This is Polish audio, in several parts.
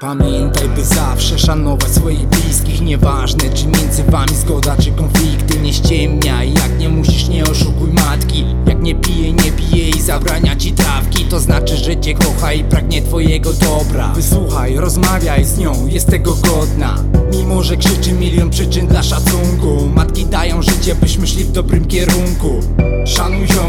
Pamiętaj, by zawsze szanować swoich bliskich. Nieważne, czy między wami zgoda, czy konflikty. Nie ściemniaj, jak nie musisz, nie oszukuj matki. Jak nie pije, nie pije i zabrania ci trawki. To znaczy, że cię kocha i pragnie twojego dobra. Wysłuchaj, rozmawiaj z nią, jest tego godna. Mimo, że krzyczy milion przyczyn dla szacunku Matki dają życie, byśmy szli w dobrym kierunku. Szanuj ziomków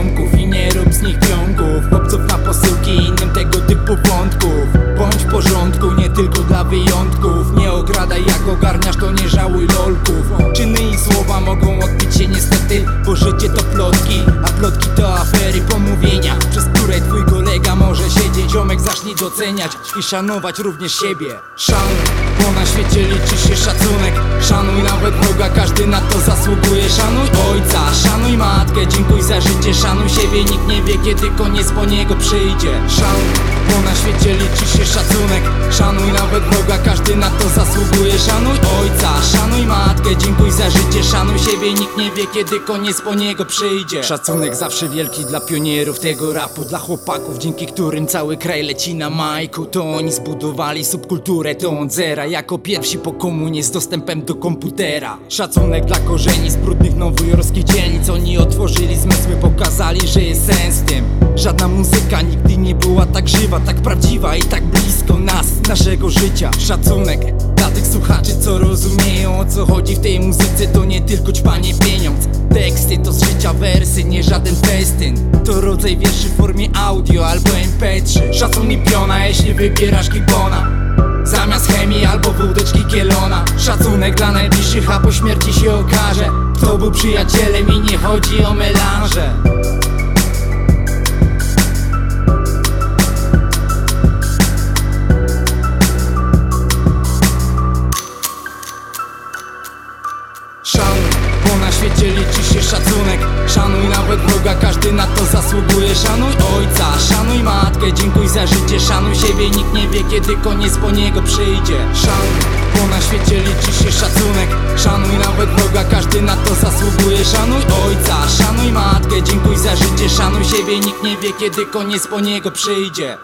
tylko dla wyjątków. Nie ogradaj jak ogarniasz, to nie żałuj lolków. Czyny i słowa mogą odbić się niestety Bo życie to plotki, a plotki to afery, pomówienia Przez które twój kolega może siedzieć. Ziomek zacznij doceniać i szanować również siebie. Szanuj, bo na świecie liczy się szacunek Każdy na to zasługuje Szanuj ojca, szanuj matkę, dziękuj za życie Szanuj siebie, nikt nie wie kiedy koniec po niego przyjdzie. Szanuj, bo na świecie liczy się szacunek. Szanuj nawet Boga, każdy na to zasługuje. Szanuj ojca, szanuj matkę, dziękuj za życie Szanuj siebie, nikt nie wie kiedy koniec po niego przyjdzie. Szacunek zawsze wielki dla pionierów tego rapu Dla chłopaków, dzięki którym cały kraj leci na majku. To oni zbudowali subkulturę, to on zera. Jako pierwsi po komunie z dostępem do komputera. Szacunek dla korzeni z brudnych nowojorskich dzielnic Oni otworzyli zmysły, pokazali, że jest sens w tym. Żadna muzyka nigdy nie była tak żywa, tak prawdziwa i tak blisko nas, naszego życia. Szacunek dla tych słuchaczy, co rozumieją o co chodzi w tej muzyce To nie tylko ćpanie pieniądz. Teksty to z życia wersy, nie żaden festyn. To rodzaj wierszy w formie audio albo mp3 Szacun i piona, jeśli wybierasz gibona Zamiast chemii albo wódeczki kielona. Szacunek dla najbliższych, a po śmierci się okaże Kto był przyjacielem i nie chodzi o melanże. Szanuj, bo na świecie liczy się szacunek. Szanuj nawet Boga, każdy na to Szanuj ojca, szanuj matkę, dziękuj za życie Szanuj siebie, nikt nie wie kiedy koniec po niego przyjdzie. Szanuj, bo na świecie liczy się szacunek. Szanuj nawet Boga, każdy na to zasługuje. Szanuj ojca, szanuj matkę, dziękuj za życie Szanuj siebie, nikt nie wie kiedy koniec po niego przyjdzie